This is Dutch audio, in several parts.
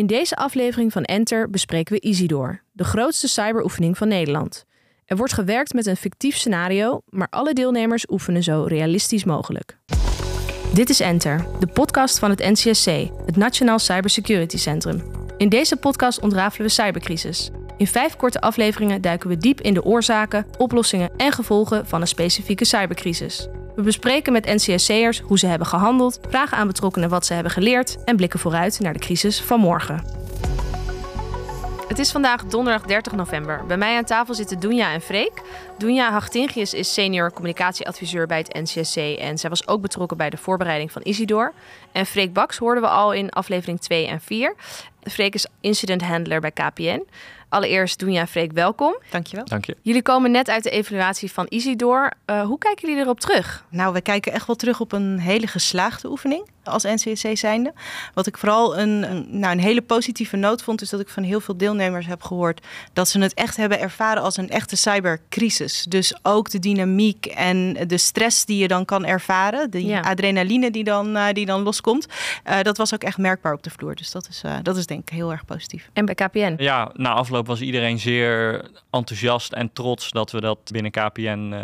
In deze aflevering van Enter bespreken we Isidor, de grootste cyberoefening van Nederland. Er wordt gewerkt met een fictief scenario, maar alle deelnemers oefenen zo realistisch mogelijk. Dit is Enter, de podcast van het NCSC, het Nationaal Cybersecurity Centrum. In deze podcast ontrafelen we cybercrisis. In vijf korte afleveringen duiken we diep in de oorzaken, oplossingen en gevolgen van een specifieke cybercrisis. We bespreken met NCSC'ers hoe ze hebben gehandeld, vragen aan betrokkenen wat ze hebben geleerd en blikken vooruit naar de crisis van morgen. Het is vandaag donderdag 30 november. Bij mij aan tafel zitten Dunja en Freek. Dunja Hachtingius is senior communicatieadviseur bij het NCSC en zij was ook betrokken bij de voorbereiding van Isidor. En Freek Baks hoorden we al in aflevering 2 en 4. Freek is incident handler bij KPN. Allereerst Dunja en Freek, welkom. Dankjewel. Dank je. Jullie komen net uit de evaluatie van Isidor. Uh, hoe kijken jullie erop terug? Nou, we kijken echt wel terug op een hele geslaagde oefening als NCSC zijnde. Wat ik vooral een, een, nou, een hele positieve noot vond, is dat ik van heel veel deelnemers heb gehoord dat ze het echt hebben ervaren als een echte cybercrisis. Dus ook de dynamiek en de stress die je dan kan ervaren, de ja. adrenaline die dan, uh, die dan loskomt, uh, dat was ook echt merkbaar op de vloer. Dus dat is, uh, dat is denk ik heel erg positief. En bij KPN? Ja, na afloop was iedereen zeer enthousiast en trots dat we dat binnen KPN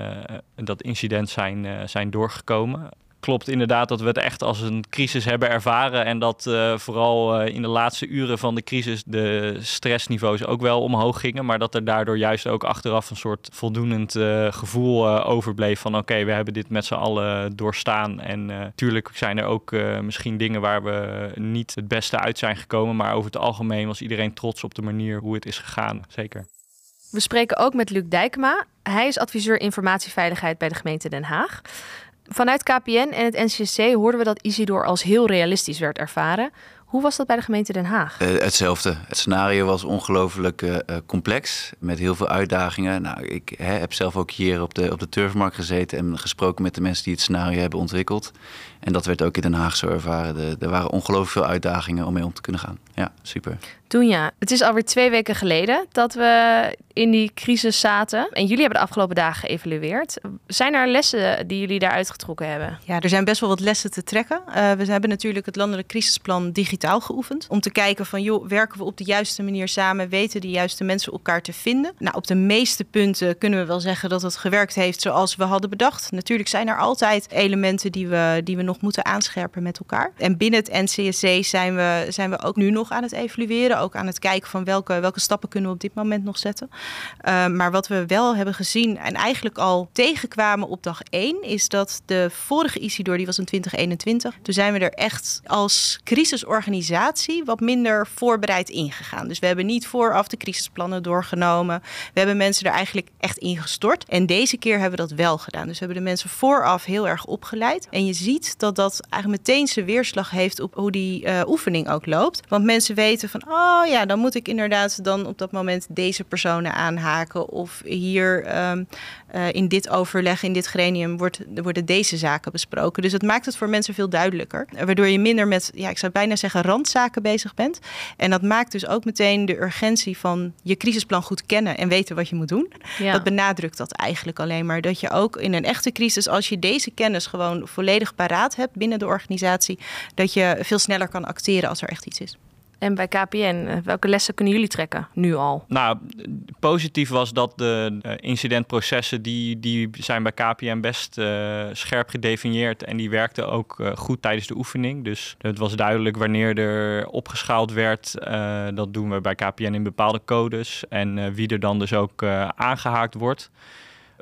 dat incident zijn, zijn doorgekomen klopt inderdaad dat we het echt als een crisis hebben ervaren. En dat uh, vooral uh, in de laatste uren van de crisis de stressniveaus ook wel omhoog gingen. Maar dat er daardoor juist ook achteraf een soort voldoenend uh, gevoel overbleef van oké, we hebben dit met z'n allen doorstaan. En natuurlijk zijn er ook misschien dingen waar we niet het beste uit zijn gekomen. Maar over het algemeen was iedereen trots op de manier hoe het is gegaan. Zeker. We spreken ook met Luc Dijkma. Hij is adviseur informatieveiligheid bij de gemeente Den Haag. Vanuit KPN en het NCSC hoorden we dat Isidor als heel realistisch werd ervaren. Hoe was dat bij de gemeente Den Haag? Uh, hetzelfde. Het scenario was ongelooflijk uh, complex met heel veel uitdagingen. Nou, ik hè, heb zelf ook hier op de, op de turfmarkt gezeten en gesproken met de mensen die het scenario hebben ontwikkeld. En dat werd ook in Den Haag zo ervaren. De, er waren ongelooflijk veel uitdagingen om mee om te kunnen gaan. Ja, super. Toen ja, het is alweer twee weken geleden dat we in die crisis zaten. En jullie hebben de afgelopen dagen geëvalueerd. Zijn er lessen die jullie daaruit getrokken hebben? Ja, er zijn best wel wat lessen te trekken. Uh, we hebben natuurlijk het landelijk crisisplan digitaal geoefend. Om te kijken van, joh, werken we op de juiste manier samen? Weten de juiste mensen elkaar te vinden? Nou, op de meeste punten kunnen we wel zeggen dat het gewerkt heeft zoals we hadden bedacht. Natuurlijk zijn er altijd elementen die we, die we nog moeten aanscherpen met elkaar. En binnen het NCSC zijn we, zijn we ook nu nog aan het evalueren. Ook aan het kijken van welke, welke stappen kunnen we op dit moment nog zetten. Uh, maar wat we wel hebben gezien en eigenlijk al tegenkwamen op dag 1... is dat de vorige Isidor, die was in 2021... toen zijn we er echt als crisisorganisatie wat minder voorbereid ingegaan. Dus we hebben niet vooraf de crisisplannen doorgenomen. We hebben mensen er eigenlijk echt ingestort. En deze keer hebben we dat wel gedaan. Dus we hebben de mensen vooraf heel erg opgeleid. En je ziet dat dat eigenlijk meteen zijn weerslag heeft op hoe die uh, oefening ook loopt. Want mensen weten van, oh ja, dan moet ik inderdaad dan op dat moment deze personen aanhaken. Of hier um, uh, in dit overleg, in dit gremium, wordt, worden deze zaken besproken. Dus het maakt het voor mensen veel duidelijker. Waardoor je minder met, ja, ik zou bijna zeggen, randzaken bezig bent. En dat maakt dus ook meteen de urgentie van je crisisplan goed kennen en weten wat je moet doen. Ja. Dat benadrukt dat eigenlijk alleen maar. Dat je ook in een echte crisis, als je deze kennis gewoon volledig paraat hebt binnen de organisatie, dat je veel sneller kan acteren als er echt iets is. En bij KPN, eh, welke lessen kunnen jullie trekken nu al? Nou, positief was dat de incidentprocessen die, die zijn bij KPN best uh, scherp gedefinieerd en die werkten ook goed tijdens de oefening. Dus het was duidelijk wanneer er opgeschaald werd. Dat doen we bij KPN in bepaalde codes en wie er dan dus ook aangehaakt wordt.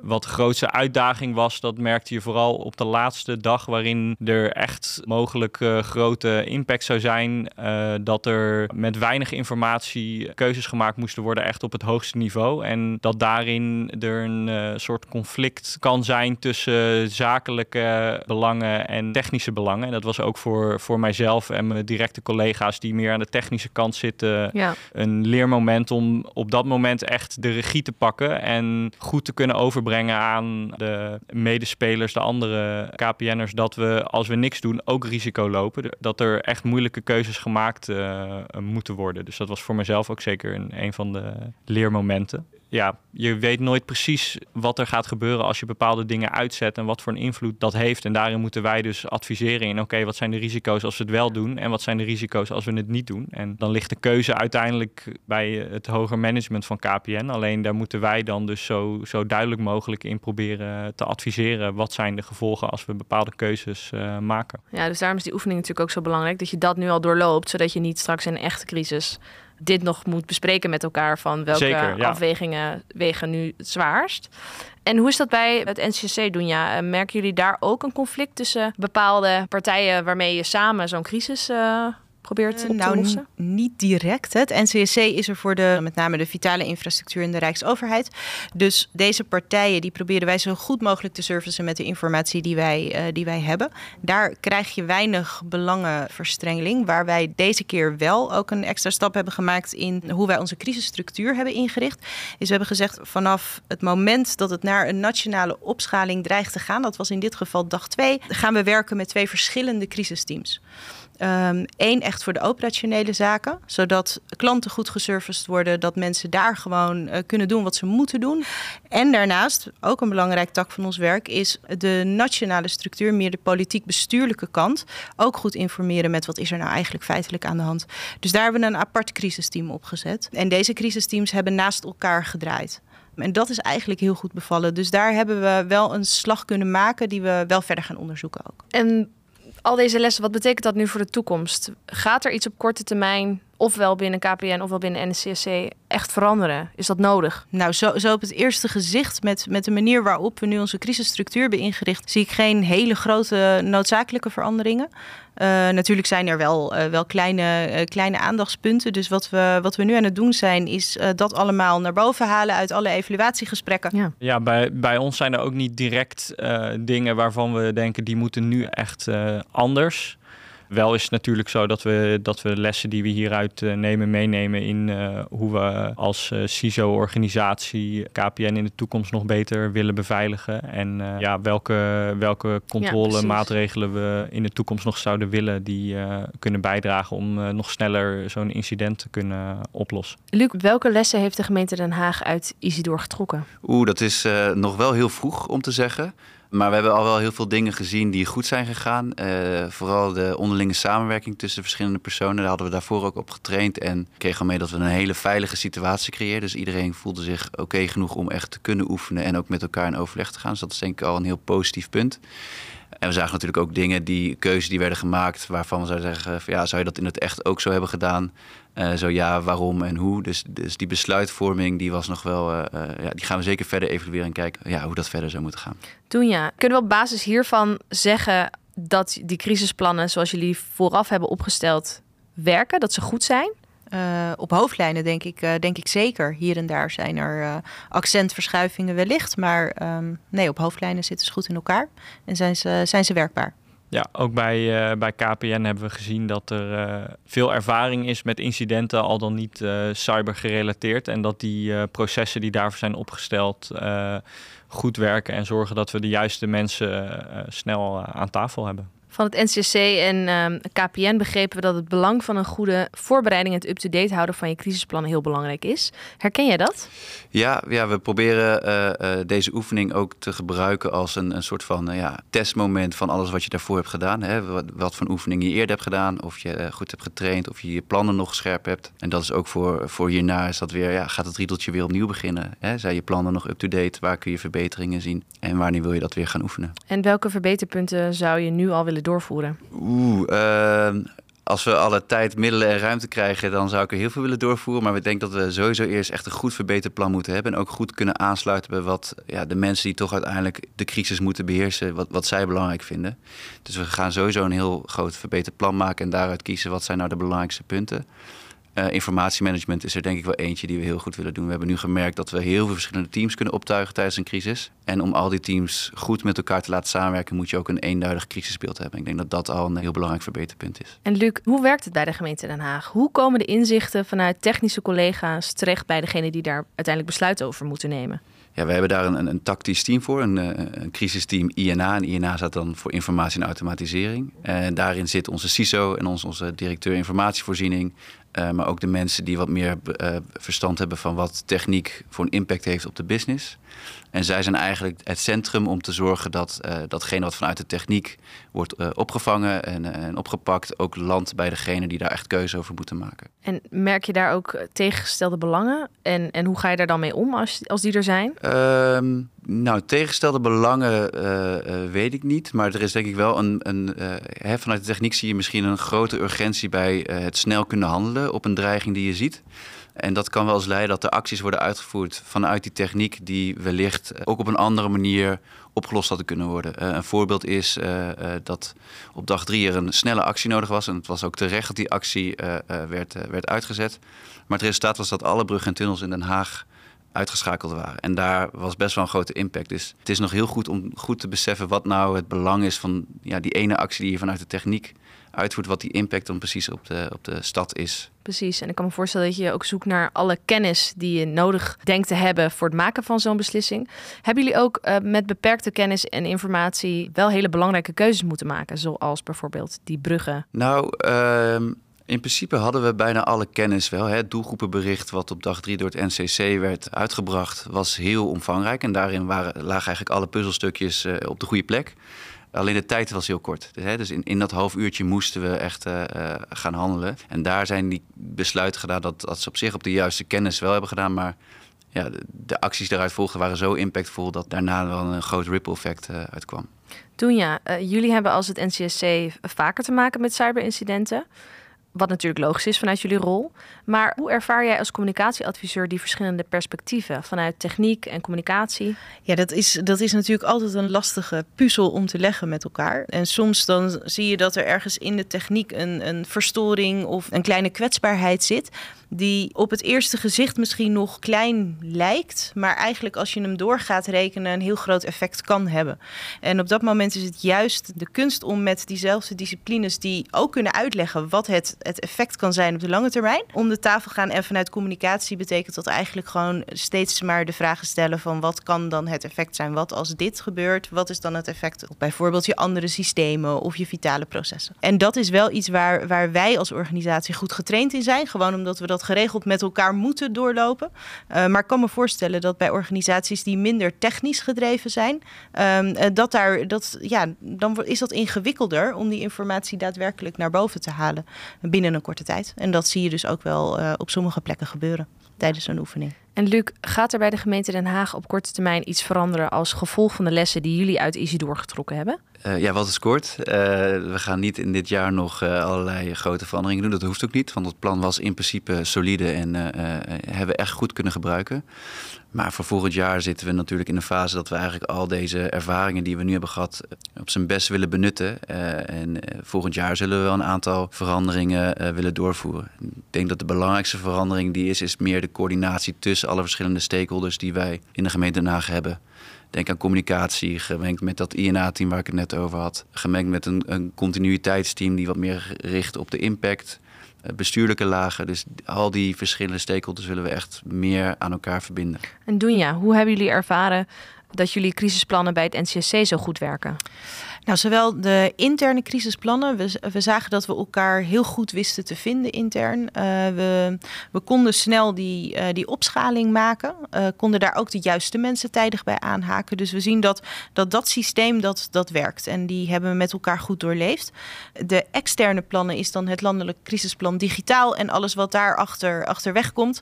Wat de grootste uitdaging was, dat merkte je vooral op de laatste dag, waarin er echt mogelijk uh, grote impact zou zijn. Uh, dat er met weinig informatie keuzes gemaakt moesten worden, echt op het hoogste niveau. En dat daarin er een uh, soort conflict kan zijn tussen zakelijke belangen en technische belangen. En dat was ook voor, voor mijzelf en mijn directe collega's die meer aan de technische kant zitten, ja. een leermoment om op dat moment echt de regie te pakken en goed te kunnen overbrengen aan de medespelers, de andere KPN'ers, dat we als we niks doen ook risico lopen. Dat er echt moeilijke keuzes gemaakt uh, moeten worden. Dus dat was voor mezelf ook zeker een, een van de leermomenten ja, je weet nooit precies wat er gaat gebeuren als je bepaalde dingen uitzet en wat voor een invloed dat heeft. En daarin moeten wij dus adviseren in, oké, wat zijn de risico's als we het wel doen en wat zijn de risico's als we het niet doen. En dan ligt de keuze uiteindelijk bij het hoger management van KPN. Alleen daar moeten wij dan dus zo, zo duidelijk mogelijk in proberen te adviseren. Wat zijn de gevolgen als we bepaalde keuzes uh, maken. Ja, dus daarom is die oefening natuurlijk ook zo belangrijk dat je dat nu al doorloopt, zodat je niet straks in een echte crisis dit nog moet bespreken met elkaar van welke afwegingen wegen nu het zwaarst. En hoe is dat bij het NCC doen? Ja, merken jullie daar ook een conflict tussen bepaalde partijen waarmee je samen zo'n crisis uh, probeert uh, nou, lossen? Niet direct. Het NCSC is er voor de, met name de vitale infrastructuur in de Rijksoverheid. Dus deze partijen die proberen wij zo goed mogelijk te servicen met de informatie die wij, uh, die wij hebben. Daar krijg je weinig belangenverstrengeling. Waar wij deze keer wel ook een extra stap hebben gemaakt in hoe wij onze crisisstructuur hebben ingericht. Is we hebben gezegd vanaf het moment dat het naar een nationale opschaling dreigt te gaan, dat was in dit geval dag 2, gaan we werken met twee verschillende crisisteams. Eén ehm, echt voor de operationele zaken, zodat klanten goed geserviced worden, dat mensen daar gewoon uh, kunnen doen wat ze moeten doen. En daarnaast, ook een belangrijk tak van ons werk, is de nationale structuur, meer de politiek-bestuurlijke kant, ook goed informeren met wat is er nou eigenlijk feitelijk aan de hand. Dus daar hebben we een apart crisisteam opgezet. En deze crisisteams hebben naast elkaar gedraaid. En dat is eigenlijk heel goed bevallen. Dus daar hebben we wel een slag kunnen maken die we wel verder gaan onderzoeken ook. En al deze lessen, wat betekent dat nu voor de toekomst? Gaat er iets op korte termijn, ofwel binnen KPN ofwel binnen NCSC, echt veranderen? Is dat nodig? Nou, zo, zo op het eerste gezicht, met, met de manier waarop we nu onze crisisstructuur hebben ingericht, zie ik geen hele grote noodzakelijke veranderingen. Uh, natuurlijk zijn er wel, uh, wel kleine, uh, kleine aandachtspunten. Dus wat we, wat we nu aan het doen zijn, is dat allemaal naar boven halen uit alle evaluatiegesprekken. Ja, ja bij, bij ons zijn er ook niet direct dingen waarvan we denken die moeten nu echt anders. Wel is het natuurlijk zo dat we, dat we lessen die we hieruit uh, nemen, meenemen in uh, hoe we als uh, CISO-organisatie KPN in de toekomst nog beter willen beveiligen. En ja, welke, welke controlemaatregelen ja, we in de toekomst nog zouden willen die kunnen bijdragen om nog sneller zo'n incident te kunnen oplossen. Luc, welke lessen heeft de gemeente Den Haag uit Isidor getrokken? Oeh, dat is nog wel heel vroeg om te zeggen. Maar we hebben al wel heel veel dingen gezien die goed zijn gegaan. Uh, vooral de onderlinge samenwerking tussen de verschillende personen. Daar hadden we daarvoor ook op getraind. En kregen al mee dat we een hele veilige situatie creëerden. Dus iedereen voelde zich oké genoeg om echt te kunnen oefenen. En ook met elkaar in overleg te gaan. Dus dat is denk ik al een heel positief punt. En we zagen natuurlijk ook dingen, die keuzes die werden gemaakt, waarvan we zouden zeggen: ja, zou je dat in het echt ook zo hebben gedaan? Uh, zo ja, waarom en hoe. Dus, dus die besluitvorming, die was nog wel, uh, ja, die gaan we zeker verder evalueren en kijken ja, hoe dat verder zou moeten gaan. Toen ja, kunnen we op basis hiervan zeggen dat die crisisplannen zoals jullie vooraf hebben opgesteld werken, dat ze goed zijn? Uh, op hoofdlijnen denk ik, uh, denk ik zeker. Hier en daar zijn er uh, accentverschuivingen wellicht. Maar um, nee, op hoofdlijnen zitten ze goed in elkaar en zijn ze, zijn ze werkbaar. Ja, ook bij, bij KPN hebben we gezien dat er veel ervaring is met incidenten, al dan niet uh, cyber gerelateerd. En dat die processen die daarvoor zijn opgesteld goed werken en zorgen dat we de juiste mensen snel aan tafel hebben. Van het NCC en um, ehm, KPN begrepen we dat het belang van een goede voorbereiding en het up-to-date houden van je crisisplannen heel belangrijk is. Herken jij dat? Ja, ja we proberen uh, uh, deze oefening ook te gebruiken als een, een soort van uh, ja, testmoment van alles wat je daarvoor hebt gedaan. Hè? Wat, wat voor oefening je eerder hebt gedaan, of je goed hebt getraind, of je je plannen nog scherp hebt. En dat is ook voor, voor hierna is dat weer, ja, gaat het riedeltje weer opnieuw beginnen. Hè? Zijn je plannen nog up-to-date? Waar kun je verbeteringen zien? En wanneer wil je dat weer gaan oefenen? En welke verbeterpunten zou je nu al willen doorvoeren? Oeh, uh, als we alle tijd, middelen en ruimte krijgen, dan zou ik er heel veel willen doorvoeren. Maar we denken dat we sowieso eerst echt een goed verbeterplan moeten hebben. En ook goed kunnen aansluiten bij wat ja, de mensen die toch uiteindelijk de crisis moeten beheersen, wat, wat zij belangrijk vinden. Dus we gaan sowieso een heel groot verbeterplan maken en daaruit kiezen wat zijn nou de belangrijkste punten. Uh, informatiemanagement is er denk ik wel eentje die we heel goed willen doen. We hebben nu gemerkt dat we heel veel verschillende teams kunnen optuigen tijdens een crisis. En om al die teams goed met elkaar te laten samenwerken, moet je ook een eenduidig crisisbeeld hebben. Ik denk dat dat al een heel belangrijk verbeterpunt is. En Luc, hoe werkt het bij de gemeente Den Haag? Hoe komen de inzichten vanuit technische collega's terecht bij degene die daar uiteindelijk besluiten over moeten nemen? Ja, we hebben daar een, een, een tactisch team voor, een, eh, een, crisisteam INA. En INA staat dan voor informatie en automatisering. En daarin zit onze CISO en ons, onze directeur informatievoorziening, Uh, maar ook de mensen die wat meer uh, verstand hebben van wat techniek voor een impact heeft op de business. En zij zijn eigenlijk het centrum om te zorgen dat uh, datgene wat vanuit de techniek wordt opgevangen en, en, opgepakt, ook landt bij degene die daar echt keuze over moeten maken. En merk je daar ook tegengestelde belangen? En, en hoe ga je daar dan mee om als, als die er zijn? Ehm, nou, tegengestelde belangen weet ik niet. Maar er is denk ik wel een. een hè, vanuit de techniek zie je misschien een grote urgentie bij het snel kunnen handelen op een dreiging die je ziet. En dat kan wel eens leiden dat er acties worden uitgevoerd vanuit die techniek die wellicht eh, ook op een andere manier opgelost hadden kunnen worden. Uh, een voorbeeld is uh, dat op dag drie er een snelle actie nodig was. En het was ook terecht dat die actie werd, werd uitgezet. Maar het resultaat was dat alle bruggen en tunnels in Den Haag uitgeschakeld waren. En daar was best wel een grote impact. Dus het is nog heel goed om goed te beseffen wat nou het belang is van ja, die ene actie die je vanuit de techniek uitvoert, wat die impact dan precies op de, op de stad is. Precies, en ik kan me voorstellen dat je ook zoekt naar alle kennis die je nodig denkt te hebben voor het maken van zo'n beslissing. Hebben jullie ook uh, met beperkte kennis en informatie wel hele belangrijke keuzes moeten maken, zoals bijvoorbeeld die bruggen? Nou, uh, in principe hadden we bijna alle kennis wel. Het doelgroepenbericht wat op dag drie door het NCC werd uitgebracht was heel omvangrijk. En daarin waren, lagen eigenlijk alle puzzelstukjes uh, op de goede plek. Alleen de tijd was heel kort. Dus, hè, dus in, in dat half uurtje moesten we echt uh, gaan handelen. En daar zijn die besluiten gedaan dat, dat ze op zich op de juiste kennis wel hebben gedaan. Maar ja, de, acties daaruit volgden waren zo impactvol dat daarna wel een groot ripple effect uh, uitkwam. Toen ja, jullie hebben als het NCSC vaker te maken met cyberincidenten. Wat natuurlijk logisch is vanuit jullie rol. Maar hoe ervaar jij als communicatieadviseur die verschillende perspectieven vanuit techniek en communicatie? Ja, dat is, dat is natuurlijk altijd een lastige puzzel om te leggen met elkaar. En soms dan zie je dat er ergens in de techniek een, een verstoring of een kleine kwetsbaarheid zit die op het eerste gezicht misschien nog klein lijkt, maar eigenlijk als je hem door gaat rekenen een heel groot effect kan hebben. En op dat moment is het juist de kunst om met diezelfde disciplines die ook kunnen uitleggen wat het, het effect kan zijn op de lange termijn, om de tafel gaan en vanuit communicatie betekent dat eigenlijk gewoon steeds maar de vragen stellen van wat kan dan het effect zijn? Wat als dit gebeurt? Wat is dan het effect op bijvoorbeeld je andere systemen of je vitale processen? En dat is wel iets waar, waar wij als organisatie goed getraind in zijn, gewoon omdat we dat geregeld met elkaar moeten doorlopen. Uh, maar ik kan me voorstellen dat bij organisaties die minder technisch gedreven zijn, uh, dat daar, dat, ja, dan is dat ingewikkelder om die informatie daadwerkelijk naar boven te halen binnen een korte tijd. En dat zie je dus ook wel uh, op sommige plekken gebeuren tijdens een oefening. En Luc, gaat er bij de gemeente Den Haag op korte termijn iets veranderen als gevolg van de lessen die jullie uit Isidor getrokken hebben? Uh, ja, wat is kort? Uh, we gaan niet in dit jaar nog uh, allerlei grote veranderingen doen. Dat hoeft ook niet, want het plan was in principe solide en hebben we echt goed kunnen gebruiken. Maar voor volgend jaar zitten we natuurlijk in een fase dat we eigenlijk al deze ervaringen die we nu hebben gehad op zijn best willen benutten. en volgend jaar zullen we wel een aantal veranderingen willen doorvoeren. Ik denk dat de belangrijkste verandering die is, is meer de coördinatie tussen alle verschillende stakeholders die wij in de gemeente Den Haag hebben. Denk aan communicatie, gemengd met dat INA-team waar ik het net over had. Gemengd met een, een continuïteitsteam die wat meer richt op de impact. Eh, bestuurlijke lagen. Dus al die verschillende stakeholders willen we echt meer aan elkaar verbinden. En Dunja, hoe hebben jullie ervaren dat jullie crisisplannen bij het NCSC zo goed werken? Nou, zowel de interne crisisplannen, we, we zagen dat we elkaar heel goed wisten te vinden intern. Uh, we, we konden snel die, uh, die opschaling maken, uh, konden daar ook de juiste mensen tijdig bij aanhaken. Dus we zien dat dat, dat systeem dat, dat werkt en die hebben we met elkaar goed doorleefd. De externe plannen is dan het landelijk crisisplan digitaal en alles wat daar achter, achterweg komt,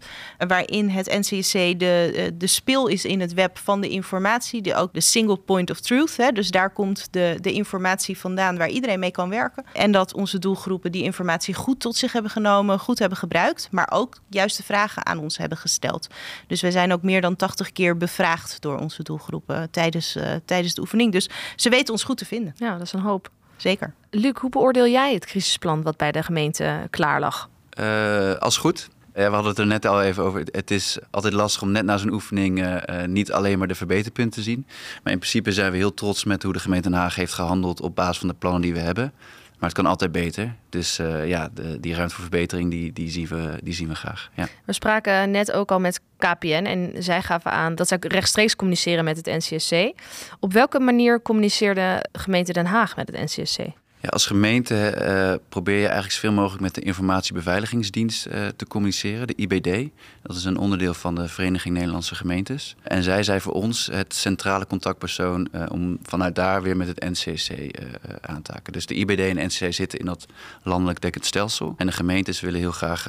waarin het NCSC de, de spil is in het web van de informatie, de, ook de single point of truth. Hè, dus daar komt de, de informatie vandaan waar iedereen mee kan werken. En dat onze doelgroepen die informatie goed tot zich hebben genomen, goed hebben gebruikt, maar ook juiste vragen aan ons hebben gesteld. Dus we zijn ook meer dan 80 keer bevraagd door onze doelgroepen tijdens, uh, tijdens de oefening. Dus ze weten ons goed te vinden. Ja, dat is een hoop. Zeker. Luc, hoe beoordeel jij het crisisplan wat bij de gemeente klaar lag? Uh, als goed. Ja, we hadden het er net al even over. Het is altijd lastig om net na zo'n oefening uh, niet alleen maar de verbeterpunten te zien. Maar in principe zijn we heel trots met hoe de gemeente Den Haag heeft gehandeld op basis van de plannen die we hebben. Maar het kan altijd beter. Dus ja, de, die ruimte voor verbetering, die, die, zien we, die zien we graag. Ja. We spraken net ook al met KPN en zij gaven aan dat zij rechtstreeks communiceren met het NCSC. Op welke manier communiceerde gemeente Den Haag met het NCSC? Ja, als gemeente eh, probeer je eigenlijk zoveel mogelijk met de informatiebeveiligingsdienst uh, te communiceren, de IBD. Dat is een onderdeel van de Vereniging Nederlandse Gemeentes. En zij zijn voor ons het centrale contactpersoon uh, om vanuit daar weer met het NCC aan te haken. Dus de IBD en NCC zitten in dat landelijk dekkend stelsel. En de gemeentes willen heel graag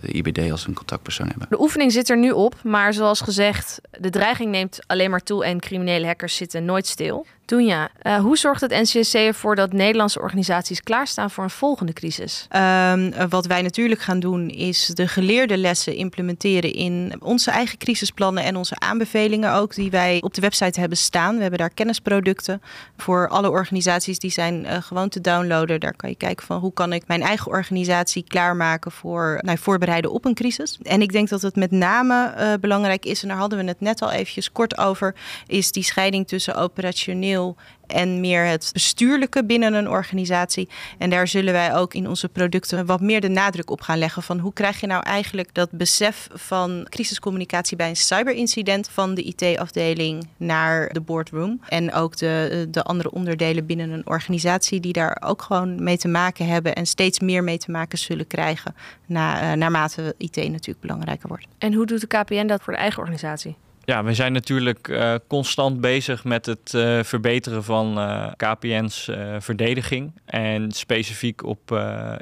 de IBD als een contactpersoon hebben. De oefening zit er nu op, maar zoals gezegd, de dreiging neemt alleen maar toe en criminele hackers zitten nooit stil. Uh, hoe zorgt het NCSC ervoor dat Nederlandse organisaties klaarstaan voor een volgende crisis? Um, wat wij natuurlijk gaan doen is de geleerde lessen implementeren in onze eigen crisisplannen en onze aanbevelingen ook die wij op de website hebben staan. We hebben daar kennisproducten voor alle organisaties die zijn uh, gewoon te downloaden. Daar kan je kijken van hoe kan ik mijn eigen organisatie klaarmaken voor nou, voorbereiden op een crisis. En ik denk dat het met name uh, belangrijk is, en daar hadden we het net al eventjes kort over, is die scheiding tussen operationeel en meer het bestuurlijke binnen een organisatie. En daar zullen wij ook in onze producten wat meer de nadruk op gaan leggen van hoe krijg je nou eigenlijk dat besef van crisiscommunicatie bij een cyberincident van de IT-afdeling naar de boardroom en ook de, de andere onderdelen binnen een organisatie die daar ook gewoon mee te maken hebben en steeds meer mee te maken zullen krijgen na, uh, naarmate IT natuurlijk belangrijker wordt. En hoe doet de KPN dat voor de eigen organisatie? Ja, we zijn natuurlijk uh, constant bezig met het uh, verbeteren van uh, KPN's verdediging. En specifiek op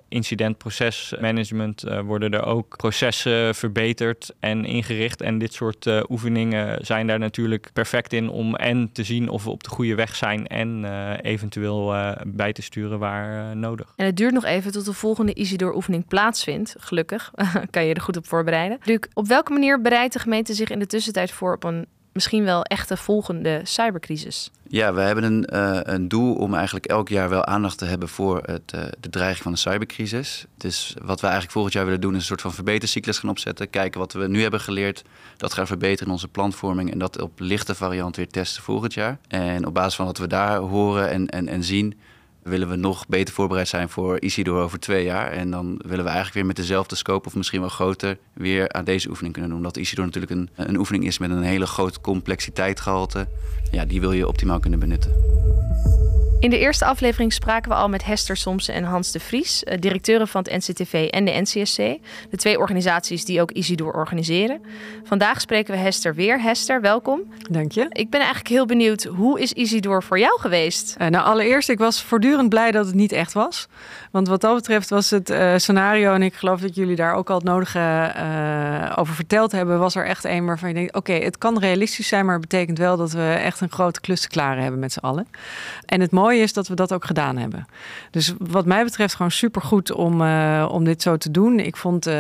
incidentprocesmanagement worden er ook processen verbeterd en ingericht. En dit soort oefeningen zijn daar natuurlijk perfect in om en te zien of we op de goede weg zijn en eventueel bij te sturen waar nodig. En het duurt nog even tot de volgende Isidor-oefening plaatsvindt. Gelukkig kan je er goed op voorbereiden. Luc, op welke manier bereidt de gemeente zich in de tussentijd voor een misschien wel echte volgende cybercrisis? Ja, we hebben een, uh, een doel om eigenlijk elk jaar wel aandacht te hebben voor het, uh, de dreiging van de cybercrisis. Dus wat we eigenlijk volgend jaar willen doen is een soort van verbetercyclus gaan opzetten. Kijken wat we nu hebben geleerd, dat gaan verbeteren in onze plantvorming en dat op lichte variant weer testen volgend jaar. En op basis van wat we daar horen en, en, en zien, willen we nog beter voorbereid zijn voor Isidor over twee jaar. En dan willen we eigenlijk weer met dezelfde scope of misschien wel groter weer aan deze oefening kunnen doen. Omdat Isidor natuurlijk een, een oefening is met een hele grote complexiteitsgehalte. Ja, die wil je optimaal kunnen benutten. In de eerste aflevering spraken we al met Hester Somsen en Hans de Vries, eh, directeuren van het NCTV en de NCSC, de twee organisaties die ook Isidor organiseren. Vandaag spreken we Hester weer. Hester, welkom. Dank je. Ik ben eigenlijk heel benieuwd, hoe is Isidor voor jou geweest? Uh, nou, allereerst, ik was voortdurend blij dat het niet echt was. Want wat dat betreft was het uh, scenario, en ik geloof dat jullie daar ook al het nodige uh, over verteld hebben, was er echt een waarvan je denkt, oké, okay, het kan realistisch zijn, maar het betekent wel dat we echt een grote klus te klaren hebben met z'n allen. En het mooie is dat we dat ook gedaan hebben. Dus wat mij betreft gewoon supergoed om, uh, om dit zo te doen. Ik vond uh,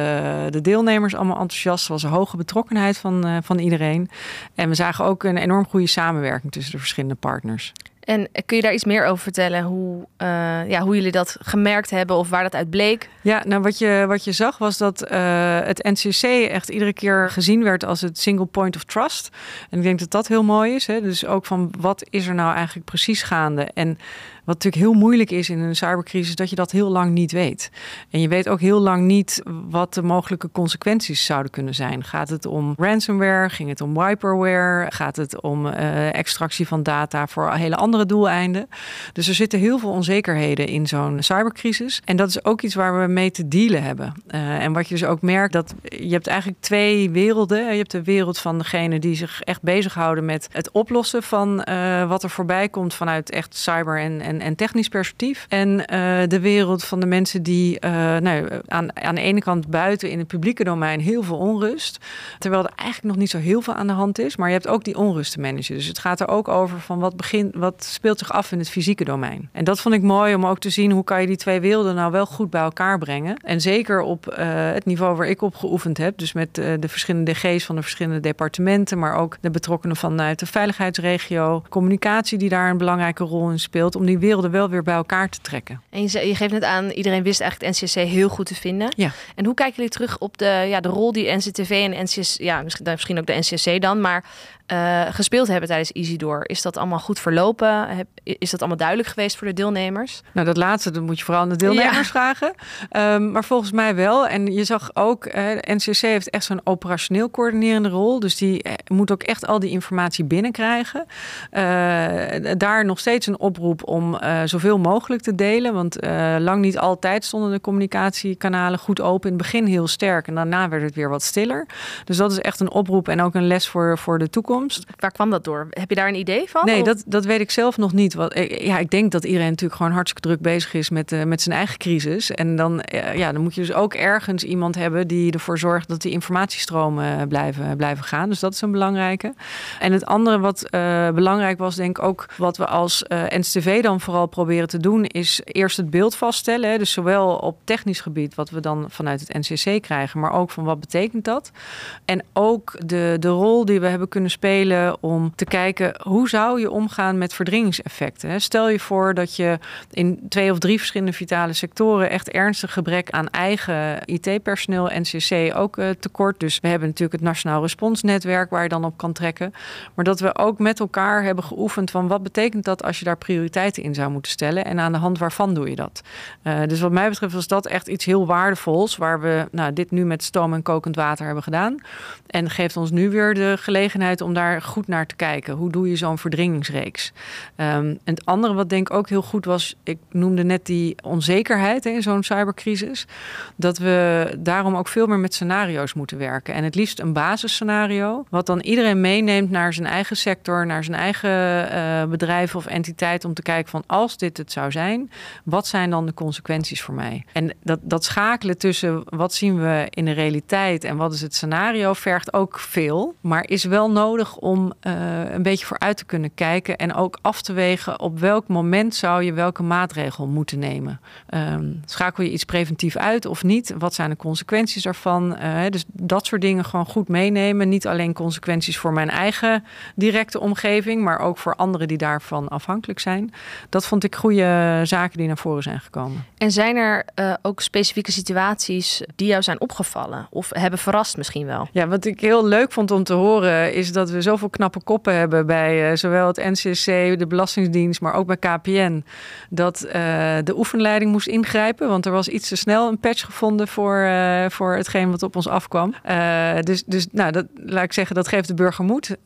de deelnemers allemaal enthousiast. Er was een hoge betrokkenheid van, uh, van iedereen. En we zagen ook een enorm goede samenwerking tussen de verschillende partners. En kun je daar iets meer over vertellen? Hoe, uh, ja, hoe jullie dat gemerkt hebben of waar dat uit bleek? Ja, nou wat je, wat je zag was dat uh, het NCC echt iedere keer gezien werd als het single point of trust. En ik denk dat dat heel mooi is. Hè? Dus ook van wat is er nou eigenlijk precies gaande? En wat natuurlijk heel moeilijk is in een cybercrisis, dat je dat heel lang niet weet. En je weet ook heel lang niet wat de mogelijke consequenties zouden kunnen zijn. Gaat het om ransomware? Ging het om wiperware? Gaat het om uh, extractie van data voor hele andere doeleinden? Dus er zitten heel veel onzekerheden in zo'n cybercrisis. En dat is ook iets waar we mee te dealen hebben. Uh, en wat je dus ook merkt, dat je hebt eigenlijk twee werelden. Je hebt de wereld van degene die zich echt bezighouden met het oplossen van uh, wat er voorbij komt vanuit echt cyber en, en en, technisch perspectief. En uh, de wereld van de mensen die uh, nou, aan, aan de ene kant buiten in het publieke domein heel veel onrust. Terwijl er eigenlijk nog niet zo heel veel aan de hand is. Maar je hebt ook die onrust te managen. Dus het gaat er ook over van wat, begint, wat speelt zich af in het fysieke domein. En dat vond ik mooi om ook te zien hoe kan je die twee werelden nou wel goed bij elkaar brengen. En zeker op uh, het niveau waar ik op geoefend heb. Dus met de verschillende DG's van de verschillende departementen. Maar ook de betrokkenen vanuit de veiligheidsregio. Communicatie die daar een belangrijke rol in speelt. Om die werelden wel weer bij elkaar te trekken. En je, je geeft net aan, iedereen wist eigenlijk het NCC heel goed te vinden. Ja. En hoe kijken jullie terug op de, ja, de rol die NCTV en NCS, ja, misschien, misschien ook de NCC dan, maar uh, gespeeld hebben tijdens Isidor. Is dat allemaal goed verlopen? Heb, is dat allemaal duidelijk geweest voor de deelnemers? Nou, dat laatste dat moet je vooral aan de deelnemers ja. vragen. Um, maar volgens mij wel. En je zag ook, uh, de NCC heeft echt zo'n operationeel coördinerende rol. Dus die uh, moet ook echt al die informatie binnenkrijgen. daar nog steeds een oproep om zoveel mogelijk te delen. Want lang niet altijd stonden de communicatiekanalen goed open. In het begin heel sterk en daarna werd het weer wat stiller. Dus dat is echt een oproep en ook een les voor, voor de toekomst. Waar kwam dat door? Heb je daar een idee van? Nee, dat, dat weet ik zelf nog niet. Want, ja, ik denk dat iedereen natuurlijk gewoon hartstikke druk bezig is met, uh, met zijn eigen crisis. En dan, ja, dan moet je dus ook ergens iemand hebben die ervoor zorgt dat die informatiestromen blijven, blijven gaan. Dus dat is een belangrijke. En het andere wat belangrijk was, denk ik ook wat we als NCTV dan vooral proberen te doen, is eerst het beeld vaststellen. Hè? Dus zowel op technisch gebied, wat we dan vanuit het NCC krijgen, maar ook van wat betekent dat. En ook de, de rol die we hebben kunnen spelen om te kijken hoe zou je omgaan met verdringingseffecten. Stel je voor dat je in twee of drie verschillende vitale sectoren echt ernstig gebrek aan eigen IT-personeel, NCC ook uh, tekort. Dus we hebben natuurlijk het Nationaal Responsnetwerk waar je dan op kan trekken. Maar dat we ook met elkaar hebben geoefend van wat betekent dat als je daar prioriteiten in zou moeten stellen en aan de hand waarvan doe je dat. Uh, dus wat mij betreft was dat echt iets heel waardevols waar we nou, dit nu met stoom en kokend water hebben gedaan. En geeft ons nu weer de gelegenheid om daar goed naar te kijken. Hoe doe je zo'n verdringingsreeks? Um, en het andere wat denk ik ook heel goed was, ik noemde net die onzekerheid hè, in zo'n cybercrisis. Dat we daarom ook veel meer met scenario's moeten werken. En het liefst een basisscenario, wat dan iedereen meeneemt naar zijn eigen sector, naar zijn eigen uh, bedrijf of entiteit om te kijken van als dit het zou zijn, wat zijn dan de consequenties voor mij? En dat, dat schakelen tussen wat zien we in de realiteit en wat is het scenario vergt ook veel, maar is wel nodig om uh, een beetje vooruit te kunnen kijken en ook af te wegen op welk moment zou je welke maatregel moeten nemen. Um, schakel je iets preventief uit of niet? Wat zijn de consequenties daarvan? Uh, dus dat soort dingen gewoon goed meenemen. Niet alleen consequenties voor mijn eigen directe omgeving, maar ook voor anderen die daarvan afhankelijk zijn. Dat vond ik goede zaken die naar voren zijn gekomen. En zijn er uh, ook specifieke situaties die jou zijn opgevallen of hebben verrast misschien wel? Ja, wat ik heel leuk vond om te horen is dat we zoveel knappe koppen hebben bij uh, zowel het NCC, de Belastingdienst, maar ook bij KPN. Dat uh, de oefenleiding moest ingrijpen, want er was iets te snel een patch gevonden voor, voor hetgeen wat op ons afkwam. dus dus nou, dat, laat ik zeggen, dat geeft de burger moed.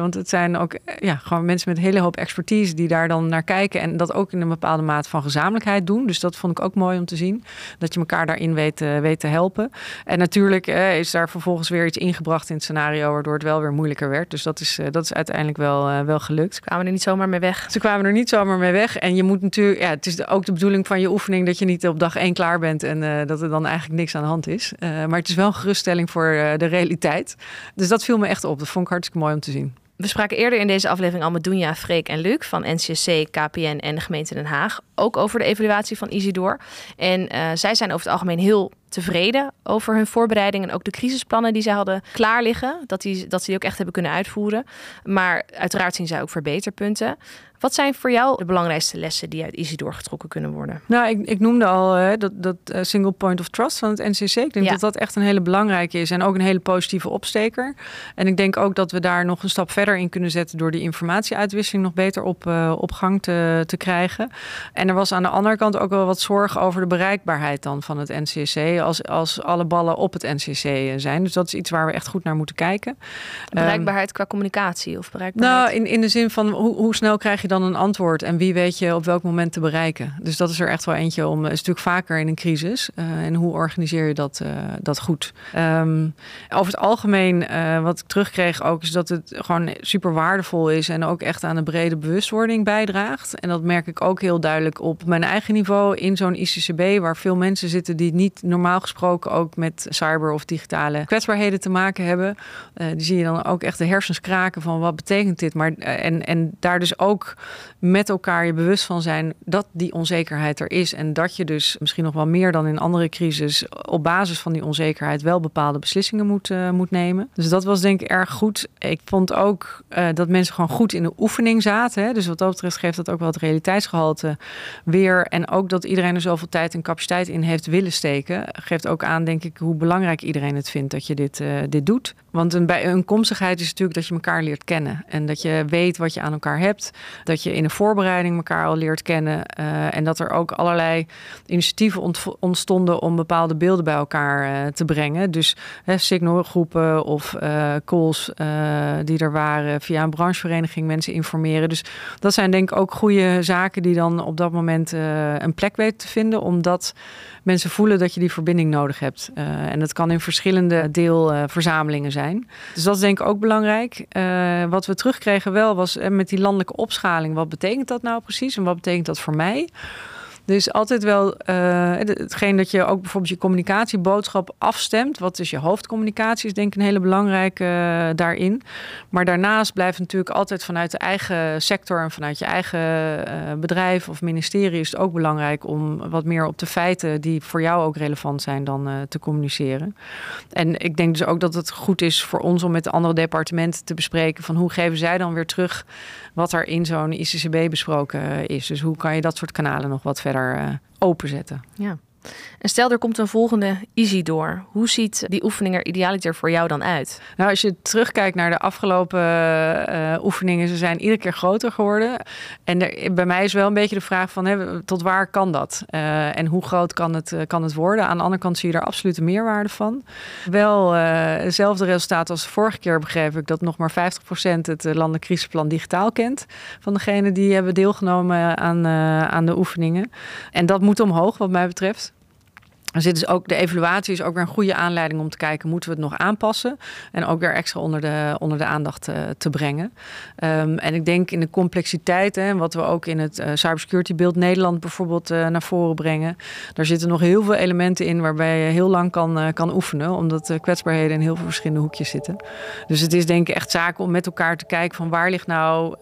want het zijn ook ja, gewoon mensen met een hele hoop expertise die daar dan naar kijken en dat ook in een bepaalde mate van gezamenlijkheid doen. Dus dat vond ik ook mooi om te zien. Dat je elkaar daarin weet, weet te helpen. En natuurlijk is daar vervolgens weer iets ingebracht in het scenario, waardoor het wel weer moeilijker werd. Dus dat is, uh, dat is uiteindelijk wel, wel gelukt. Ze kwamen er niet zomaar mee weg. Ze kwamen er niet zomaar mee weg. En je moet natuurlijk, ja, het is ook de bedoeling van je oefening dat je niet op dag één klaar bent en dat er dan eigenlijk niks aan de hand is. maar het is wel een geruststelling voor de realiteit. Dus dat viel me echt op. Dat vond ik hartstikke mooi om te zien. We spraken eerder in deze aflevering al met Dunja, Freek en Luc van NCSC, KPN en de gemeente Den Haag. Ook over de evaluatie van Isidor. En uh, zij zijn over het algemeen heel tevreden over hun voorbereiding en ook de crisisplannen die zij hadden klaar liggen. Dat, die, dat ze die ook echt hebben kunnen uitvoeren. Maar uiteraard zien zij ook verbeterpunten. Wat zijn voor jou de belangrijkste lessen die uit Isidor getrokken kunnen worden? Nou, ik, ik noemde al hè, dat, dat uh, single point of trust van het NCC. Ik denk ja. dat dat echt een hele belangrijke is en ook een hele positieve opsteker. En ik denk ook dat we daar nog een stap verder in kunnen zetten door die informatieuitwisseling nog beter op, uh, op gang te, te krijgen. En er was aan de andere kant ook wel wat zorg over de bereikbaarheid dan van het NCC als, als alle ballen op het NCC zijn. Dus dat is iets waar we echt goed naar moeten kijken. Bereikbaarheid um, qua communicatie of bereikbaarheid? Nou, in, in de zin van hoe, hoe snel krijg je dan een antwoord en wie weet je op welk moment te bereiken. Dus dat is er echt wel eentje om. is natuurlijk vaker in een crisis. Uh, en hoe organiseer je dat, uh, dat goed? Um, over het algemeen, uh, wat ik terugkreeg ook, is dat het gewoon super waardevol is en ook echt aan een brede bewustwording bijdraagt. En dat merk ik ook heel duidelijk op mijn eigen niveau in zo'n ICCB, waar veel mensen zitten die niet normaal gesproken ook met cyber of digitale kwetsbaarheden te maken hebben. die zie je dan ook echt de hersens kraken van wat betekent dit? Maar en, en daar dus ook met elkaar je bewust van zijn dat die onzekerheid er is. En dat je dus misschien nog wel meer dan in andere crisis op basis van die onzekerheid wel bepaalde beslissingen moet, uh, moet nemen. Dus dat was denk ik erg goed. Ik vond ook dat mensen gewoon goed in de oefening zaten. Hè? Dus wat dat betreft geeft dat ook wel het realiteitsgehalte weer. En ook dat iedereen er zoveel tijd en capaciteit in heeft willen steken. Geeft ook aan, denk ik, hoe belangrijk iedereen het vindt dat je dit, uh, dit doet. Want een bijeenkomstigheid is natuurlijk dat je elkaar leert kennen. En dat je weet wat je aan elkaar hebt. Dat je in een voorbereiding elkaar al leert kennen. Uh, en dat er ook allerlei initiatieven ontstonden om bepaalde beelden bij elkaar uh, te brengen. Dus signalgroepen of calls die er waren via een branchevereniging mensen informeren. Dus dat zijn denk ik ook goede zaken die dan op dat moment een plek weten te vinden. Omdat mensen voelen dat je die verbinding nodig hebt. En dat kan in verschillende deelverzamelingen zijn. Dus dat is denk ik ook belangrijk. Uh, wat we terugkregen wel was uh, met die landelijke opschaling. Wat betekent dat nou precies en wat betekent dat voor mij? Dus altijd wel uh, hetgeen dat je ook bijvoorbeeld je communicatieboodschap afstemt. Wat is je hoofdcommunicatie? Is denk ik een hele belangrijke uh, daarin. Maar daarnaast blijft natuurlijk altijd vanuit de eigen sector en vanuit je eigen uh, bedrijf of ministerie is het ook belangrijk om wat meer op de feiten die voor jou ook relevant zijn dan te communiceren. En ik denk dus ook dat het goed is voor ons om met de andere departementen te bespreken van hoe geven zij dan weer terug wat er in zo'n ICCB besproken is. Dus hoe kan je dat soort kanalen nog wat verder verder uh, openzetten. Ja. En stel er komt een volgende Easy door. Hoe ziet die oefening er idealiter voor jou dan uit? Nou, als je terugkijkt naar de afgelopen uh, oefeningen, ze zijn iedere keer groter geworden. En er, bij mij is wel een beetje de vraag van hè, tot waar kan dat? Uh, en hoe groot kan het, uh, kan het worden? Aan de andere kant zie je er absoluut een meerwaarde van. Wel hetzelfde resultaat als vorige keer begreep ik dat nog maar 50% het landelijk crisisplan digitaal kent. Van degenen die hebben deelgenomen aan, aan de oefeningen. En dat moet omhoog wat mij betreft. Er zit dus ook de evaluatie is ook weer een goede aanleiding om te kijken, moeten we het nog aanpassen? En ook weer extra onder de, onder de aandacht uh, te brengen. Um, en ik denk in de complexiteit, hè, wat we ook in het uh, cybersecurity beeld Nederland bijvoorbeeld uh, naar voren brengen. Daar zitten nog heel veel elementen in waarbij je heel lang kan, kan oefenen, omdat de kwetsbaarheden in heel veel verschillende hoekjes zitten. Dus het is denk ik echt zaak om met elkaar te kijken van waar ligt nou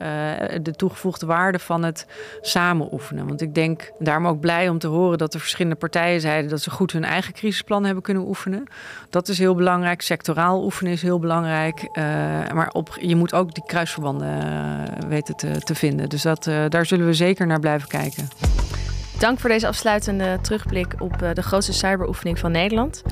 de toegevoegde waarde van het samen oefenen. Want ik denk, daarom ook blij om te horen dat er verschillende partijen zeiden dat ze goed hun eigen crisisplan hebben kunnen oefenen. Dat is heel belangrijk. Sectoraal oefenen is heel belangrijk. Uh, maar op, je moet ook die kruisverbanden uh, weten te, te, vinden. Dus dat, uh, daar zullen we zeker naar blijven kijken. Dank voor deze afsluitende terugblik op de grootste cyberoefening van Nederland.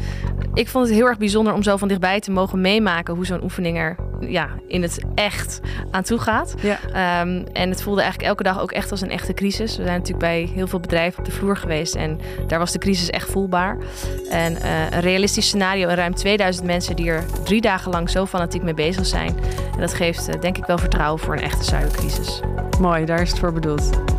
Ik vond het heel erg bijzonder om zo van dichtbij te mogen meemaken hoe zo'n oefening er ja, in het echt aan toe gaat. Ja. Um, en het voelde eigenlijk elke dag ook echt als een echte crisis. We zijn natuurlijk bij heel veel bedrijven op de vloer geweest en daar was de crisis echt voelbaar. En uh, een realistisch scenario en ruim 2000 mensen die er drie dagen lang zo fanatiek mee bezig zijn. En dat geeft uh, denk ik wel vertrouwen voor een echte cybercrisis. Mooi, daar is het voor bedoeld.